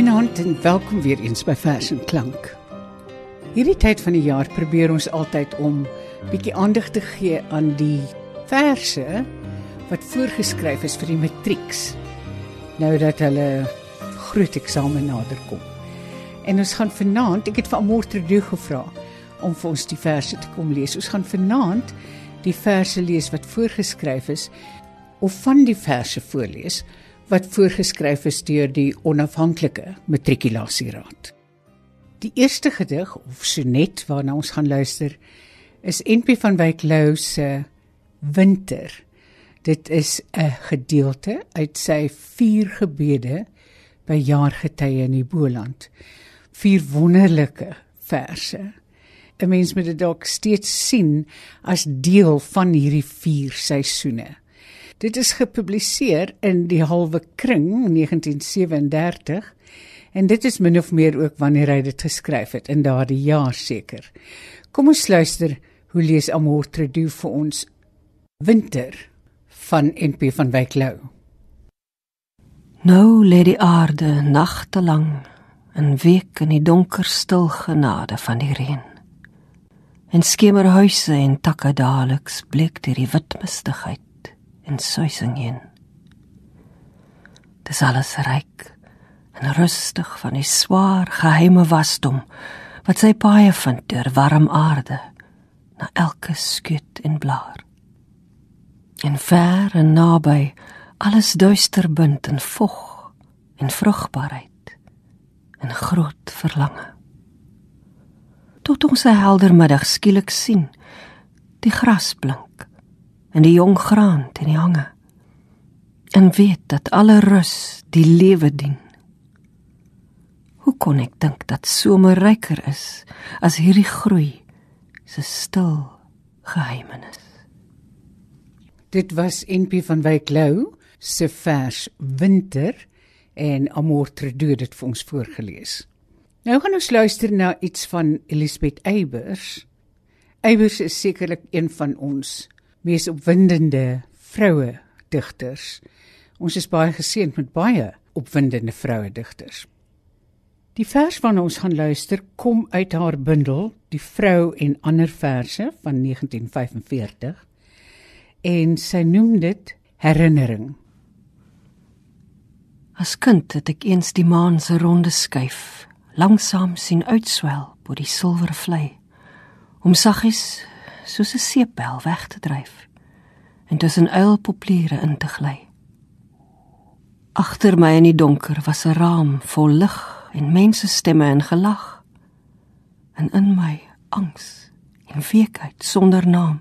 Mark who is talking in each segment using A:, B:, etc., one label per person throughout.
A: Goeienaand en welkom weer eens by Vers en Klank. Hierdie tyd van die jaar probeer ons altyd om bietjie aandag te gee aan die verse wat voorgeskryf is vir die matrieks. Nou dat hulle groot eksamen naderkom. En ons gaan vanaand, ek het vir Amor Trudeau gevra om vir ons die verse te kom lees. Ons gaan vanaand die verse lees wat voorgeskryf is of van die verse voorlees wat voorgeskryf is deur die onafhanklike matrikulasieraad. Die eerste gedig of sonnet waarna ons gaan luister is NP van Wyk Lou se Winter. Dit is 'n gedeelte uit sy vier gebede by jaargetye in die Boland. Vier wonderlike verse. 'n Mens moet dit dalk steeds sien as deel van hierdie vier seisoene. Dit is gepubliseer in die Halwe Kring 1937 en dit is min of meer ook wanneer hy dit geskryf het in daardie jaar seker. Kom ons luister hoe lees Amor Trudeau vir ons Winter van NP van Wyk Lou.
B: Nou lê die aarde nagte lank en week in die donker stil genade van die reën. En skemerhuise en takke daliks bleek deur die wit mistigheid en suising heen. Dis alles ryk en rustig van die swaar geheime wasdom wat sy paie vind deur warm aarde na elke skuut en blaar. En ver en naby alles duister bind en vog en vrugbaarheid en groot verlange. Tot ons 'n helder middag skielik sien die gras blink en die jong graan teen die hange. En weet dat alle rus die lewe dien. Hoe kon ek dink dat somer ryker is as hierdie groei se stil geheimenis?
A: Dit was NP van Wyk Lou se vers winter en Amor Trudeau dit vir ons voorgeles. Nou gaan ons luister na iets van Elisabeth Eybers. Eybers is sekerlik een van ons mees opwindende vroue digters. Ons is baie geseënd met baie opwindende vroue digters. Die vers van ons gaan luister kom uit haar bundel Die vrou en ander verse van 1945 en sy noem dit herinnering.
B: As kind het ek eens die maan se ronde skuif langsaam sien uitswel bo die silwer vlei om saggies soos 'n seepbel weg te dryf en tussen uilpopliere in te gly. Agter my in die donker was 'n raam vol lig en mense stemme en gelag. En in my angs en weekheid sonder naam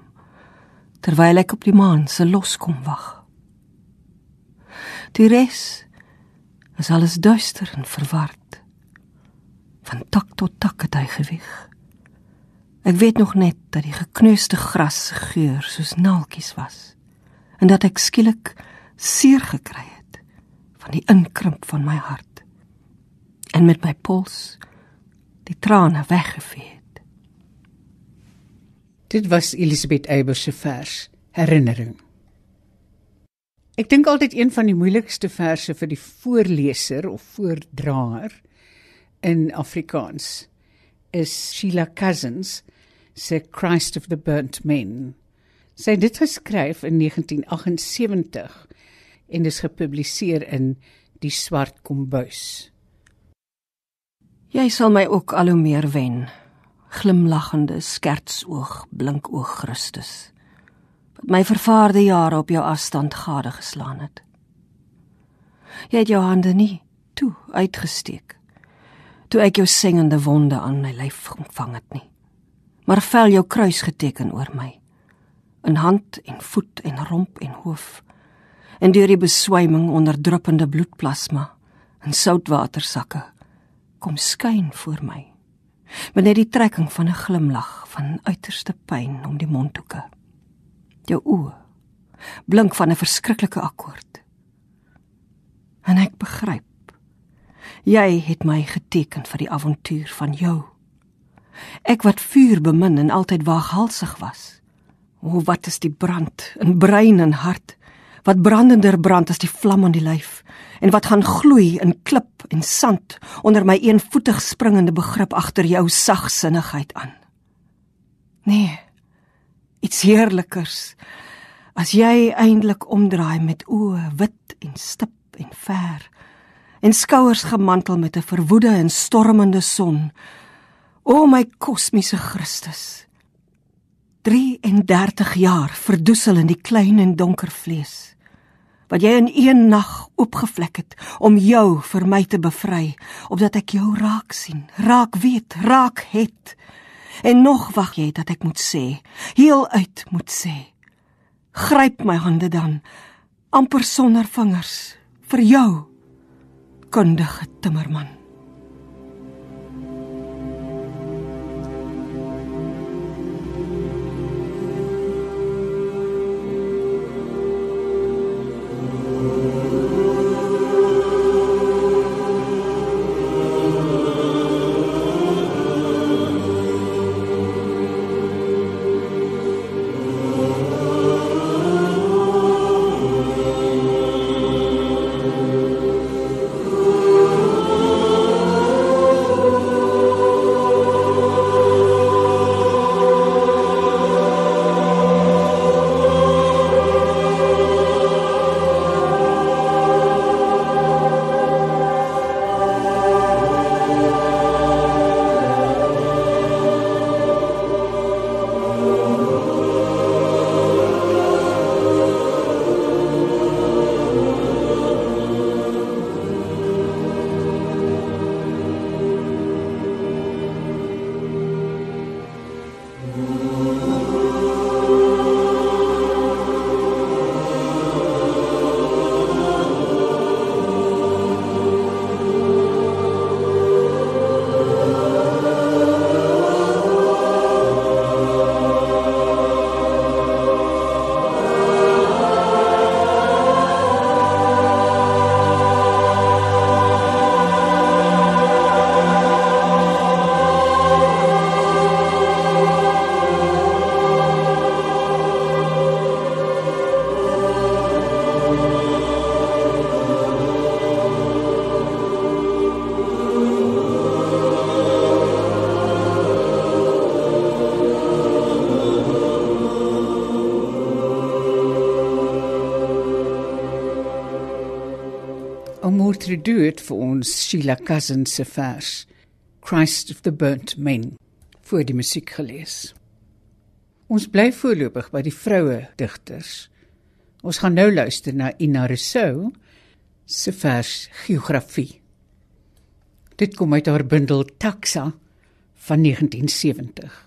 B: terwyl ek op die maan se loskom wag. Die res is alles duister en verward. Van tak tot tak het hy gewig. Ek weet nog net dat die gekneusde gras geur soos naaltjies was en dat ek skielik seer gekry het van die inkrimp van my hart en met my pols die trane weggevee het.
A: Dit was Elisabeth Eybers se vers Herinnering. Ek dink altyd een van die moeilikste verse vir die voorleser of voordraer in Afrikaans is Sheila Cousins se Christ of the Burnt Men. Sy het dit geskryf in 1978 en is gepubliseer in Die Swart Kombuis.
B: Jy sal my ook al hoe meer wen. Glimlaggende skertsoog, blinkoog Christus. Wat my vervaarde jare op jou afstand gade geslaan het. Jy het jou hande nie toe uitgesteek toe ek jou singende wonde aan my lyf ontvang het nie. Maar vel jou kruis geteken oor my. In hand en voet en romp en hoof. En deur die beswyming onder druppende bloedplasma en soutwatersakke kom skyn voor my. Met net die trekking van 'n glimlag van uiterste pyn om die mondhoeke. Jou oë blink van 'n verskriklike akkoord. En ek begryp Jy het my geteken vir die avontuur van jou. Ek wat vuur bemin en altyd waaghalsig was. O wat is die brand in brein en hart wat brandender brand as die vlam aan die lyf en wat gaan gloei in klip en sand onder my eenvoetig springende begrip agter jou sagsinnigheid aan. Nee. Iets heerlikers as jy eindelik omdraai met oë wit en stip en ver en skouers gemantel met 'n verwoede en stormende son. O my kosmiese Christus. 33 jaar verdoesel in die klein en donker vlees wat jy in een nag oopgevlek het om jou vir my te bevry opdat ek jou raak sien raak weet raak het en nog wag jy dat ek moet sê heel uit moet sê gryp my hande dan amper sonder vingers vir jou kundige timmerman Amen.
A: Trudeau het vir ons Sheila Cousins se vers Christ of the Burnt Men voor die musiek gelees. Ons bly voorlopig by die vroue digters. Ons gaan nou luister na Ina Rousseau se vers Geografie. Dit kom uit haar bundel Taxa van 1970.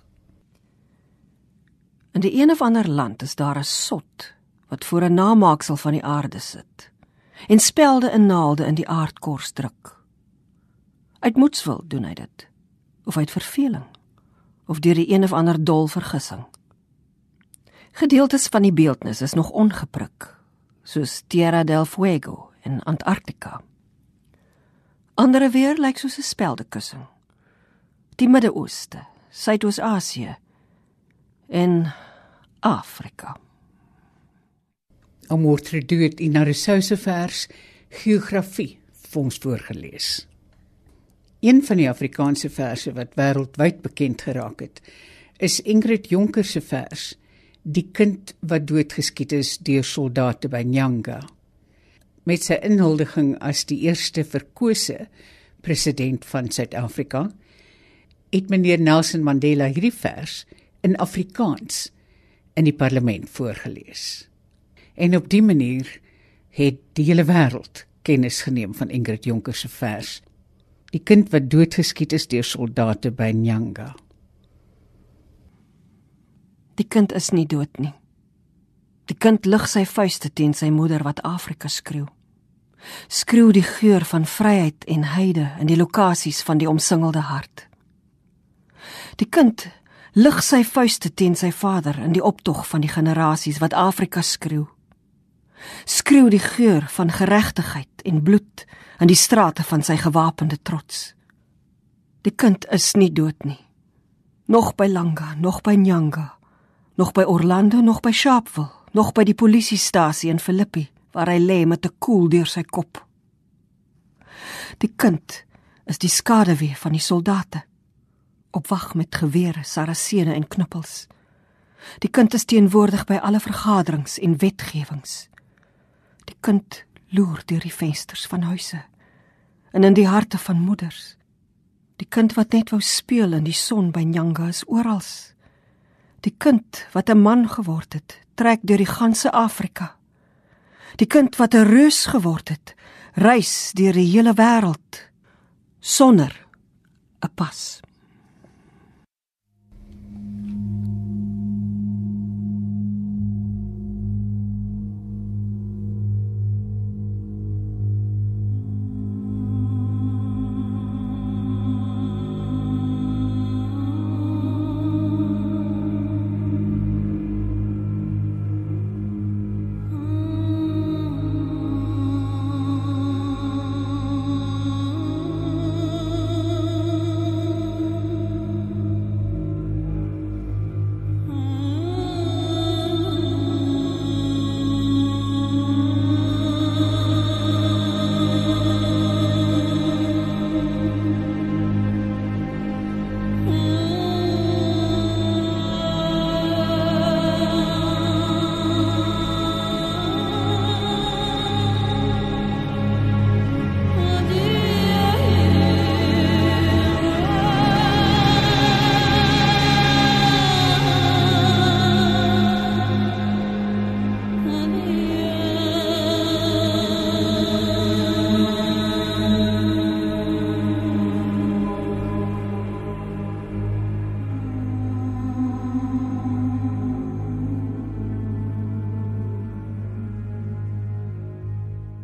B: In die een of ander land is daar 'n sot wat voor 'n namaaksel van die aarde sit en spelde in naalde in die aardkors druk. Uit moedswil doen hy dit of uit verveling of deur die een of ander dol vergissing. Gedeeltes van die beeldnis is nog ongeprik, soos Tierra del Fuego in Antarktika. Andere weer lyk soos 'n speldekussing. Die Midde-Ooste, Suidoos-Asië en Afrika.
A: Amortredu het in Narusouse vers geografie vir ons voorgeles. Een van die Afrikaanse verse wat wêreldwyd bekend geraak het, is Ingrid Jonker se vers Die kind wat doodgeskiet is deur soldate by Nyanga. Met sy inhuldiging as die eerste verkose president van Suid-Afrika, het meneer Nelson Mandela hierdie vers in Afrikaans in die parlement voorgeles en op die manier het die hele wêreld kennis geneem van Ingrid Jonker se vers. Die kind wat doodgeskiet is deur soldate by Nyanga.
B: Die kind is nie dood nie. Die kind lig sy vuiste teen sy moeder wat Afrika skreeu. Skreeu die geur van vryheid en heide in die lokasies van die omsingelde hart. Die kind lig sy vuiste teen sy vader in die optog van die generasies wat Afrika skreeu skreeu die geur van geregtigheid en bloed in die strate van sy gewapende trots. Die kind is nie dood nie. Nog by Langa, nog by Nyanga, nog by Orlando, nog by Sharpeville, nog by die polisiestasie in Filippi waar hy lê met 'n koel deur sy kop. Die kind is die skaduwee van die soldate op wag met gewere, sarasene en knuppels. Die kind is teenwoordig by alle vergaderings en wetgewings. Die kind loer deur die vensters van huise en in die harte van moeders. Die kind wat net wou speel in die son by Nyanga is oral. Die kind wat 'n man geword het, trek deur die ganse Afrika. Die kind wat 'n reus geword het, reis deur die hele wêreld sonder 'n pas.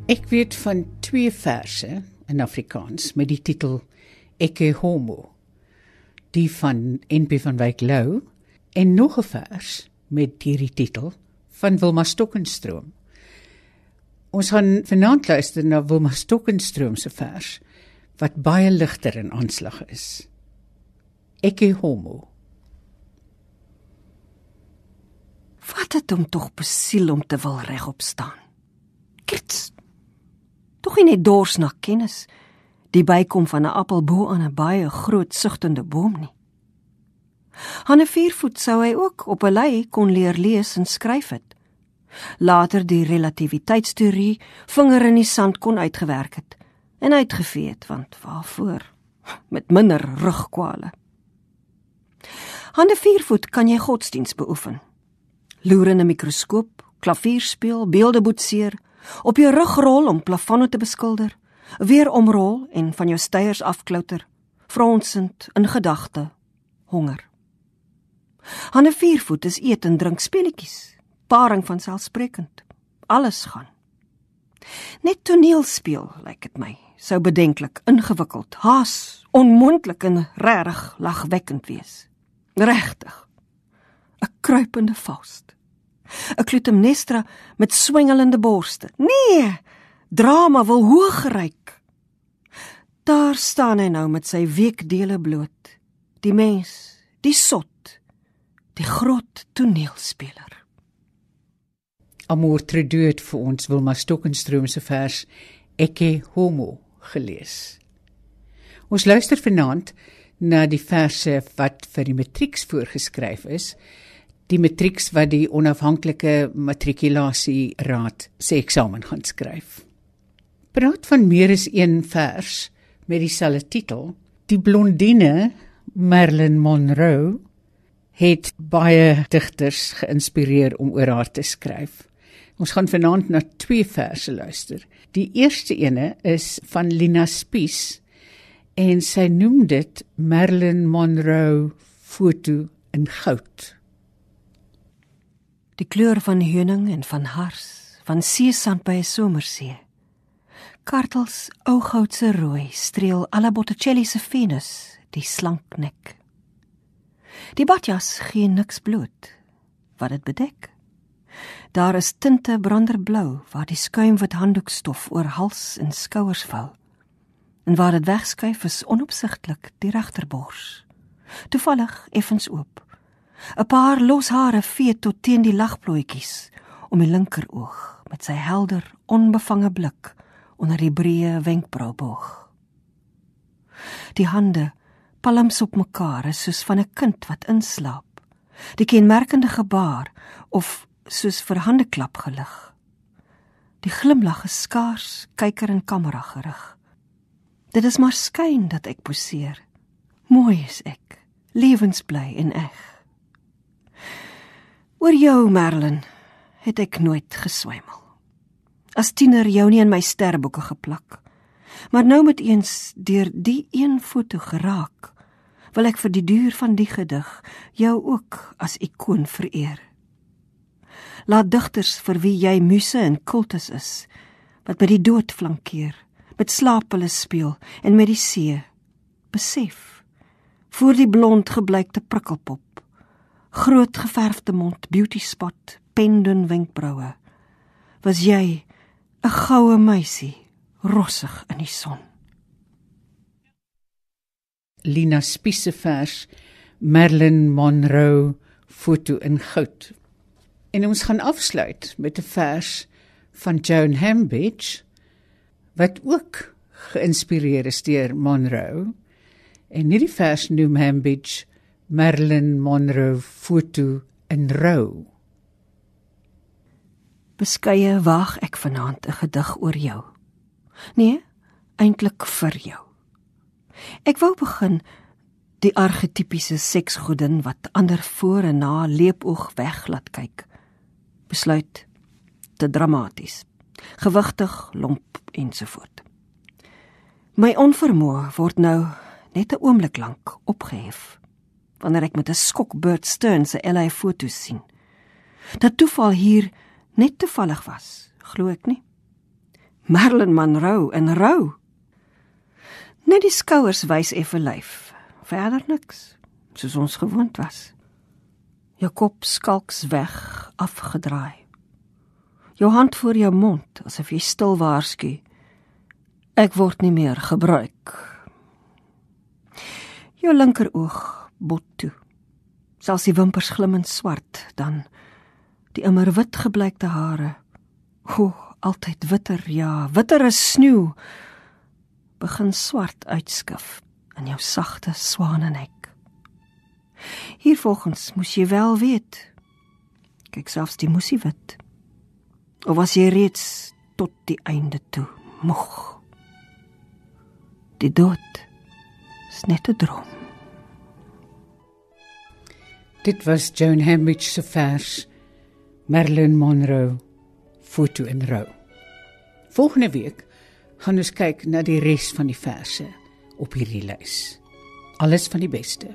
A: Ek weet van twee verse in Afrikaans met die titel Ecce Homo. Die van NP van Wyk Lou en nog 'n vers met hierdie titel van Wilma Stokkenstroom. Ons gaan vanaand luister na Wilma Stokkenstroom se vers wat baie ligter in aanslag is. Ecce Homo.
B: Wat het hom tog besiel om te wil regop staan? Kits tog nie net dors na kennis die bykom van 'n appel bo aan 'n baie groot sugtende boom nie. Hanne viervoet sou hy ook op 'n lei kon leer lees en skryf het. Later die relativiteitsteorie vinger in die sand kon uitgewerk het en uitgevee het want waarvoor met minder rugkwale. Hanne viervoet kan jy godsdiens beoefen. Loer in 'n mikroskoop, klavier speel, beelde boetseer, op jou rug rol om plafonne te beskilder, weer omrol en van jou steiers afklouter, fronsend in gedagte, honger. Hanne viervoet is eet en drink speletjies, paring van selfsprekend. Alles gaan. Net toneel speel, lyk dit my, sou bedenklik, ingewikkeld, haas, onmoontlik en regtig lagwekkend wees. Regtig. 'n Kruipende faust. 'n Clytemnestra met swingelende borste. Nee, drama wil hoog reik. Daar staan hy nou met sy weekdele bloot. Die mens, die sot, die groot toneelspeler.
A: Amor treduurt vir ons Wilma Stokkenstroom se vers Ecce Homo gelees. Ons luister vanaand na die verse wat vir die matrieks voorgeskryf is die matrieks wat die onafhanklike matrikulasieraad se eksamen gaan skryf. Praat van meer as een vers met dieselfde titel. Die blondine Marilyn Monroe het baie digters geïnspireer om oor haar te skryf. Ons gaan vanaand na twee verse luister. Die eerste ene is van Lina Spies en sy noem dit Marilyn Monroe foto in goud
B: die kleur van heuning en van hars, van seesand by 'n somersee. Kartels ou goudse rooi streel alle Botticelli se Venus, die slank nek. Die badjas gee niks bloot wat dit bedek. Daar is tinte branderblou waar die skuimwit handdoekstof oor hals en skouers val. En waar dit wegskuif is onopsigtelik die regterbors. Toevallig effens oop. 'n paar los hare vee tot teen die lagplooitjies om die linkeroog met sy helder, onbevange blik onder die breë wenkbrauboog. Die hande palms op mekaar is soos van 'n kind wat inslaap. Die kenmerkende gebaar of soos vir handeklap gelig. Die glimlag is skaars, kyker en kamera gerig. Dit is maar skyn dat ek poseer. Mooi is ek, lewensbly en eg. Oor jou, Merlin, het ek nooit geswemel. As tiener jou nie in my sterboeke geplak. Maar nou met eens deur die een foto geraak, wil ek vir die duur van die gedig jou ook as ikoon vereer. Laat digters vir wie jy muse en kultus is, wat met die dood flankeer, met slaap hulle speel en met die see, besef voor die blond gebleikte prikkelpop groot geverfde mond, beauty spot, pendun wenkbroue. Was jy 'n goue meisie, rossig in die son?
A: Lina Spiese vers Marilyn Monroe foto in goud. En ons gaan afsluit met 'n vers van Joan Hambidge wat ook geïnspireer is deur Monroe. En hierdie vers noem Hambidge Marilyn Monroe foto in rou.
B: Beskeie wag ek vanaand 'n gedig oor jou. Nee, eintlik vir jou. Ek wou begin die argetipiese seksgodin wat ander voor en na leepoog weg laat kyk. Besluit te dramaties. Gewigtig, lomp ensovoort. My onvermoë word nou net 'n oomblik lank opgehef wanneer ek met 'n skok Bert Stearns se LA foto's sien. Dat toeval hier net toevallig was, glo ek nie. Marilyn Monroe en rou. Net die skouers wys effe lyf. Verder niks, soos ons gewoond was. Jou kop skalks weg, afgedraai. Jou hand voor jou mond asof jy stil waarsku. Ek word nie meer gebruik. Jou linkeroog bot toe. Selfs die wimpers glimmend swart, dan die immer wit gebleikte hare. O, altyd witter, ja, witter as sneeu. Begin swart uitskif in jou sagte swanenek. Hier volgens moes jy wel weet. Kyk selfs die moesie wit. Of was jy reeds tot die einde toe moeg? Die dood is net 'n droom.
A: Dit was Joan Hambidge se vers Marilyn Monroe foto in rou. Volgende week gaan ons kyk na die res van die verse op hierdie lys. Alles van die beste.